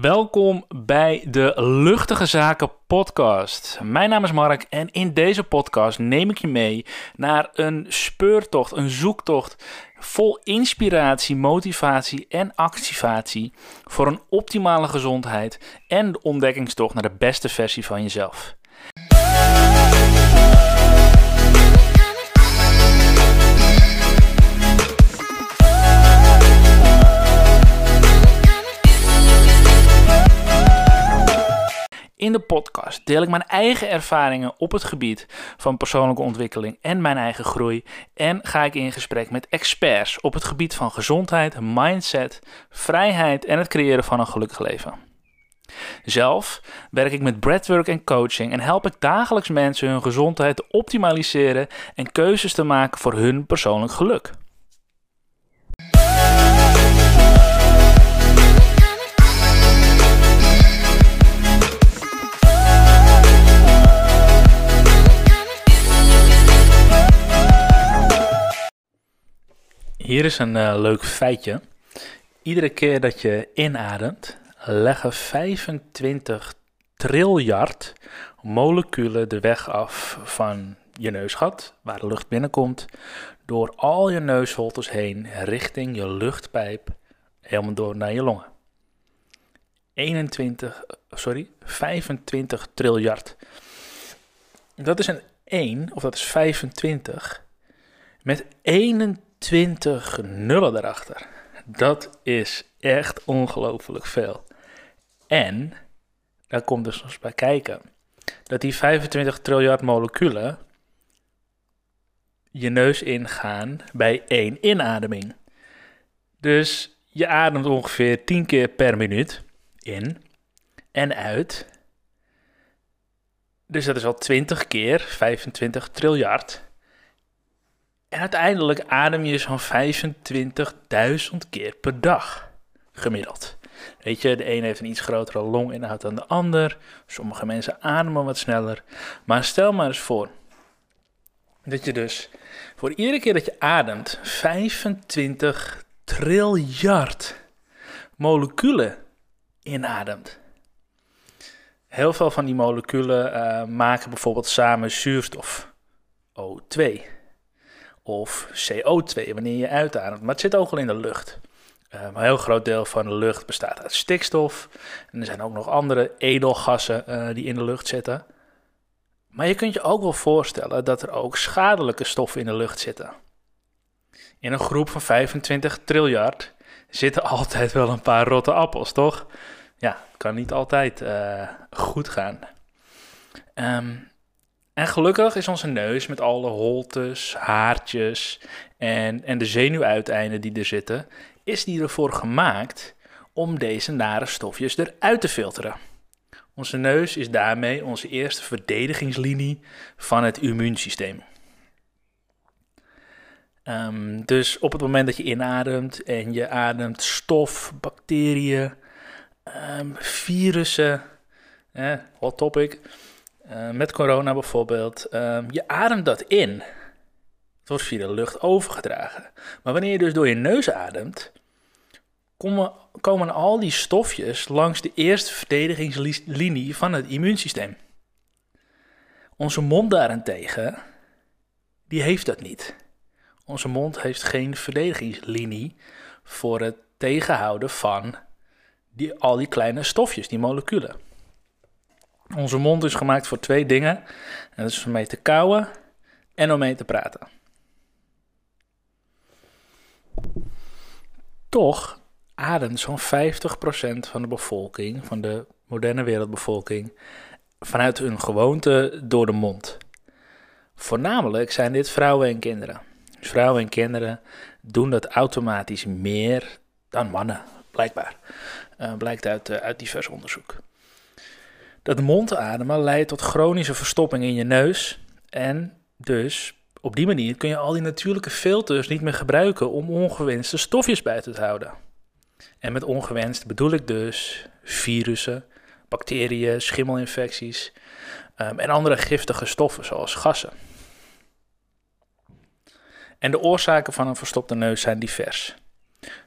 Welkom bij de Luchtige Zaken podcast. Mijn naam is Mark en in deze podcast neem ik je mee naar een speurtocht, een zoektocht vol inspiratie, motivatie en activatie voor een optimale gezondheid en de ontdekkingstocht naar de beste versie van jezelf. In de podcast deel ik mijn eigen ervaringen op het gebied van persoonlijke ontwikkeling en mijn eigen groei. En ga ik in gesprek met experts op het gebied van gezondheid, mindset, vrijheid en het creëren van een gelukkig leven. Zelf werk ik met breathwork en coaching en help ik dagelijks mensen hun gezondheid te optimaliseren en keuzes te maken voor hun persoonlijk geluk. Hier is een uh, leuk feitje. Iedere keer dat je inademt, leggen 25 triljard moleculen de weg af van je neusgat, waar de lucht binnenkomt, door al je neusholtes heen richting je luchtpijp, helemaal door naar je longen. 21, sorry, 25 triljard. Dat is een 1, of dat is 25, met 21 20 nullen erachter. Dat is echt ongelooflijk veel. En, daar komt dus nog eens bij kijken, dat die 25 triljard moleculen je neus ingaan bij één inademing. Dus je ademt ongeveer 10 keer per minuut in en uit. Dus dat is al 20 keer 25 triljard. En uiteindelijk adem je zo'n 25.000 keer per dag, gemiddeld. Weet je, de een heeft een iets grotere longinhoud dan de ander. Sommige mensen ademen wat sneller. Maar stel maar eens voor dat je dus voor iedere keer dat je ademt 25 triljard moleculen inademt. Heel veel van die moleculen uh, maken bijvoorbeeld samen zuurstof, O2 of CO2 wanneer je uitademt. Maar het zit ook al in de lucht. Uh, een heel groot deel van de lucht bestaat uit stikstof. En er zijn ook nog andere edelgassen uh, die in de lucht zitten. Maar je kunt je ook wel voorstellen dat er ook schadelijke stoffen in de lucht zitten. In een groep van 25 triljard zitten altijd wel een paar rotte appels, toch? Ja, kan niet altijd uh, goed gaan. Um, en gelukkig is onze neus met alle holtes, haartjes en, en de zenuwuiteinden die er zitten, is die ervoor gemaakt om deze nare stofjes eruit te filteren. Onze neus is daarmee onze eerste verdedigingslinie van het immuunsysteem. Um, dus op het moment dat je inademt en je ademt stof, bacteriën, um, virussen, eh, hot topic, uh, met corona bijvoorbeeld, uh, je ademt dat in. Het wordt via de lucht overgedragen. Maar wanneer je dus door je neus ademt, komen, komen al die stofjes langs de eerste verdedigingslinie van het immuunsysteem. Onze mond daarentegen, die heeft dat niet. Onze mond heeft geen verdedigingslinie voor het tegenhouden van die, al die kleine stofjes, die moleculen. Onze mond is gemaakt voor twee dingen. En dat is om mee te kauwen en om mee te praten. Toch ademt zo'n 50% van de bevolking, van de moderne wereldbevolking, vanuit hun gewoonte door de mond. Voornamelijk zijn dit vrouwen en kinderen. Dus vrouwen en kinderen doen dat automatisch meer dan mannen, blijkbaar. Uh, blijkt uit, uh, uit divers onderzoek. Dat mondademen leidt tot chronische verstopping in je neus. En dus op die manier kun je al die natuurlijke filters niet meer gebruiken om ongewenste stofjes buiten te houden. En met ongewenst bedoel ik dus virussen, bacteriën, schimmelinfecties um, en andere giftige stoffen zoals gassen. En de oorzaken van een verstopte neus zijn divers.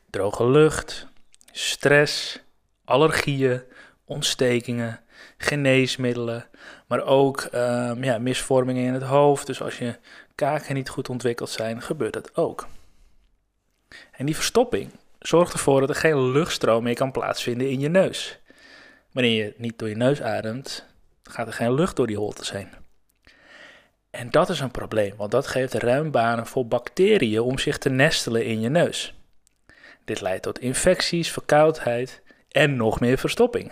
Droge lucht, stress, allergieën, ontstekingen, geneesmiddelen, maar ook um, ja, misvormingen in het hoofd. Dus als je kaken niet goed ontwikkeld zijn, gebeurt dat ook. En die verstopping zorgt ervoor dat er geen luchtstroom meer kan plaatsvinden in je neus. Wanneer je niet door je neus ademt, gaat er geen lucht door die holtes heen. En dat is een probleem, want dat geeft ruim banen voor bacteriën om zich te nestelen in je neus. Dit leidt tot infecties, verkoudheid en nog meer verstopping.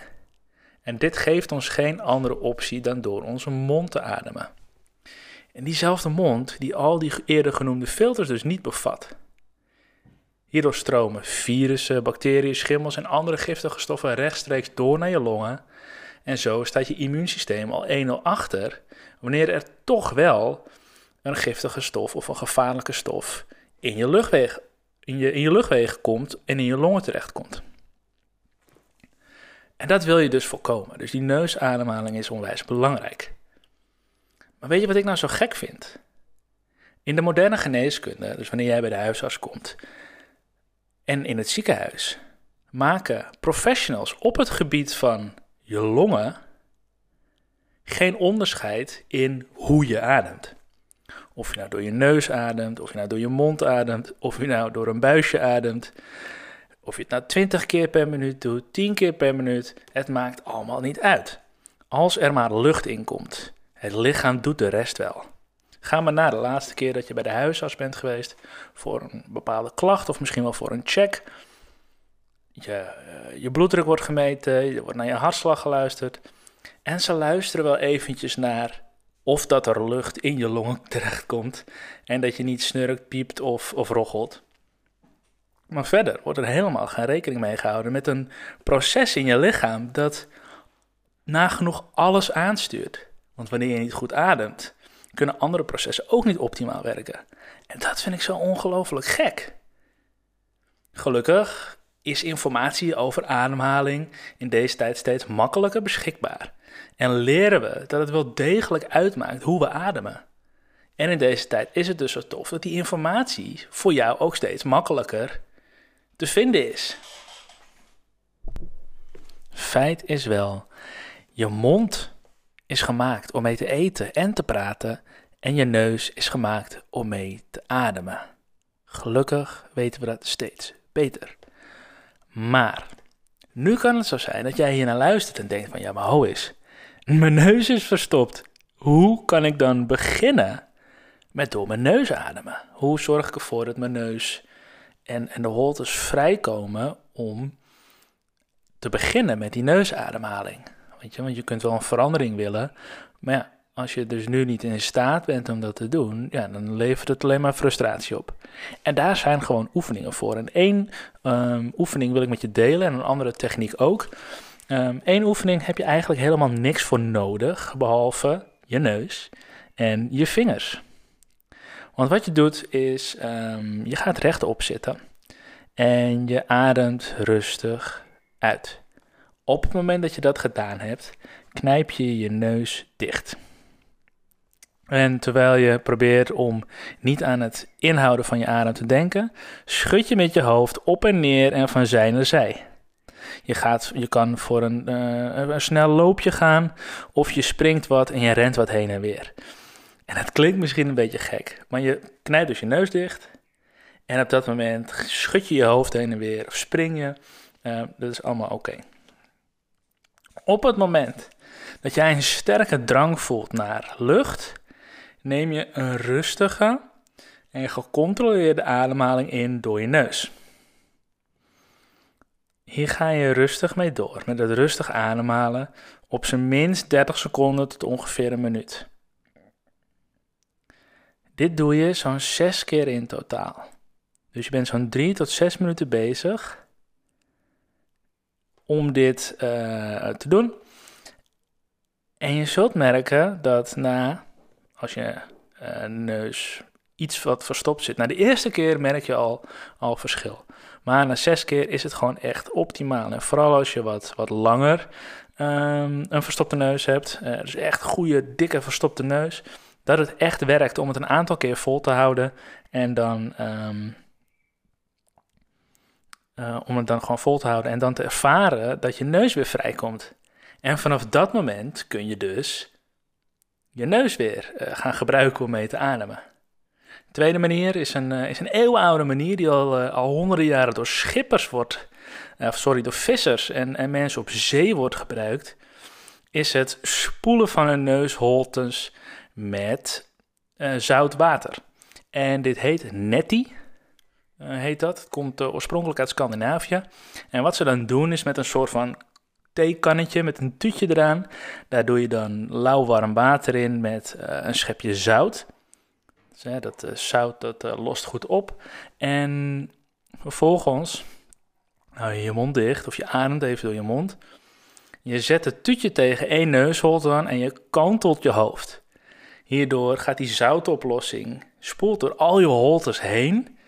En dit geeft ons geen andere optie dan door onze mond te ademen. En diezelfde mond die al die eerder genoemde filters dus niet bevat. Hierdoor stromen virussen, bacteriën, schimmels en andere giftige stoffen rechtstreeks door naar je longen. En zo staat je immuunsysteem al 1-0 achter wanneer er toch wel een giftige stof of een gevaarlijke stof in je luchtwegen, in je, in je luchtwegen komt en in je longen terechtkomt. En dat wil je dus voorkomen. Dus die neusademhaling is onwijs belangrijk. Maar weet je wat ik nou zo gek vind? In de moderne geneeskunde, dus wanneer jij bij de huisarts komt en in het ziekenhuis, maken professionals op het gebied van je longen geen onderscheid in hoe je ademt. Of je nou door je neus ademt, of je nou door je mond ademt, of je nou door een buisje ademt. Of je het nou 20 keer per minuut doet, 10 keer per minuut, het maakt allemaal niet uit. Als er maar lucht in komt, het lichaam doet de rest wel. Ga maar na de laatste keer dat je bij de huisarts bent geweest voor een bepaalde klacht of misschien wel voor een check. Je, eh, je bloeddruk wordt gemeten, er wordt naar je hartslag geluisterd. En ze luisteren wel eventjes naar of dat er lucht in je longen terechtkomt en dat je niet snurkt, piept of, of rochelt. Maar verder wordt er helemaal geen rekening mee gehouden met een proces in je lichaam dat nagenoeg alles aanstuurt. Want wanneer je niet goed ademt, kunnen andere processen ook niet optimaal werken. En dat vind ik zo ongelooflijk gek. Gelukkig is informatie over ademhaling in deze tijd steeds makkelijker beschikbaar. En leren we dat het wel degelijk uitmaakt hoe we ademen. En in deze tijd is het dus zo tof dat die informatie voor jou ook steeds makkelijker te vinden is. Feit is wel, je mond is gemaakt om mee te eten en te praten en je neus is gemaakt om mee te ademen. Gelukkig weten we dat steeds beter. Maar nu kan het zo zijn dat jij hier naar luistert en denkt van ja, maar ho is, mijn neus is verstopt. Hoe kan ik dan beginnen met door mijn neus ademen? Hoe zorg ik ervoor dat mijn neus en, en de holtes vrijkomen om te beginnen met die neusademhaling? Weet je, want je kunt wel een verandering willen, maar ja, als je dus nu niet in staat bent om dat te doen, ja, dan levert het alleen maar frustratie op. En daar zijn gewoon oefeningen voor. En één um, oefening wil ik met je delen en een andere techniek ook. Um, één oefening heb je eigenlijk helemaal niks voor nodig, behalve je neus en je vingers. Want wat je doet is, um, je gaat rechtop zitten en je ademt rustig uit. Op het moment dat je dat gedaan hebt, knijp je je neus dicht. En terwijl je probeert om niet aan het inhouden van je adem te denken, schud je met je hoofd op en neer en van zij naar zij. Je, gaat, je kan voor een, uh, een snel loopje gaan, of je springt wat en je rent wat heen en weer. En het klinkt misschien een beetje gek, maar je knijpt dus je neus dicht. En op dat moment schud je je hoofd heen en weer of spring je. Uh, dat is allemaal oké. Op het moment dat jij een sterke drang voelt naar lucht, neem je een rustige en gecontroleerde ademhaling in door je neus. Hier ga je rustig mee door, met het rustig ademhalen op zijn minst 30 seconden tot ongeveer een minuut. Dit doe je zo'n 6 keer in totaal. Dus je bent zo'n 3 tot 6 minuten bezig om dit uh, te doen. En je zult merken dat na als je uh, neus iets wat verstopt zit. Na de eerste keer merk je al, al verschil. Maar na zes keer is het gewoon echt optimaal. En vooral als je wat, wat langer um, een verstopte neus hebt. Uh, dus echt goede, dikke verstopte neus. Dat het echt werkt om het een aantal keer vol te houden. En dan um, Uh, om het dan gewoon vol te houden en dan te ervaren dat je neus weer vrijkomt. En vanaf dat moment kun je dus je neus weer uh, gaan gebruiken om mee te ademen. De tweede manier is een, uh, is een eeuwenoude manier die al, al honderden jaren door schippers wordt, sorry, door vissers en, en mensen op zee wordt gebruikt. Is het spoelen van een neusholtes met zout water. En dit heet netty. Uh, heet dat. Het komt uh, oorspronkelijk uit Scandinavië. En wat ze dan doen is met een soort van theekannetje met een tuutje eraan. Daar doe je dan lauw warm water in met uh, een schepje zout. Dus, dat zout dat, lost goed op. En vervolgens hou je je mond dicht of je ademt even door je mond. Je zet het tuutje tegen één neusholte aan en je kantelt je hoofd. Hierdoor gaat die zoutoplossing spoelt door al je holtes heen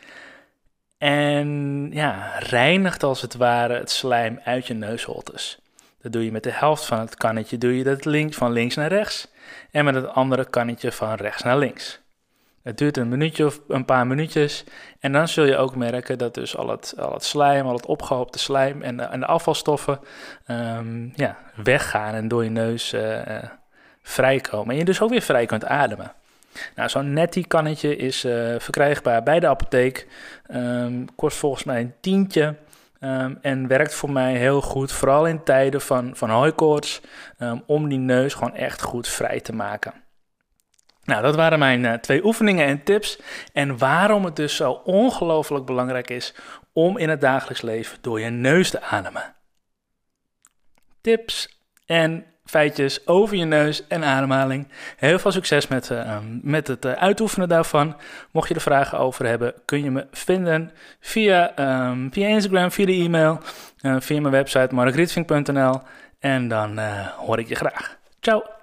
en ja, reinigt als het ware het slijm uit je neusholtes. Dat doe je met de helft van het kannetje, doe je dat links, van links naar rechts en met het andere kannetje van rechts naar links. Het duurt een minuutje of een paar minuutjes en dan zul je ook merken dat dus al het, al het slijm, al het opgehoopte slijm en de, en de afvalstoffen um, ja, weggaan en door je neus uh, vrijkomen. En je dus ook weer vrij kunt ademen. Nou, zo'n netty kannetje is uh, verkrijgbaar bij de apotheek. Um, kost volgens mij een tientje. Um, en werkt voor mij heel goed, vooral in tijden van, van hooikoorts, um, om die neus gewoon echt goed vrij te maken. Nou, dat waren mijn uh, twee oefeningen en tips. En waarom het dus zo ongelooflijk belangrijk is om in het dagelijks leven door je neus te ademen. Tips en feitjes over je neus en ademhaling. Heel veel succes met, uh, met het uh, uitoefenen daarvan. Mocht je er vragen over hebben, kun je me vinden via, um, via Instagram, via de e-mail, uh, via mijn website markrietvink.nl. En dan hoor ik je graag. Ciao!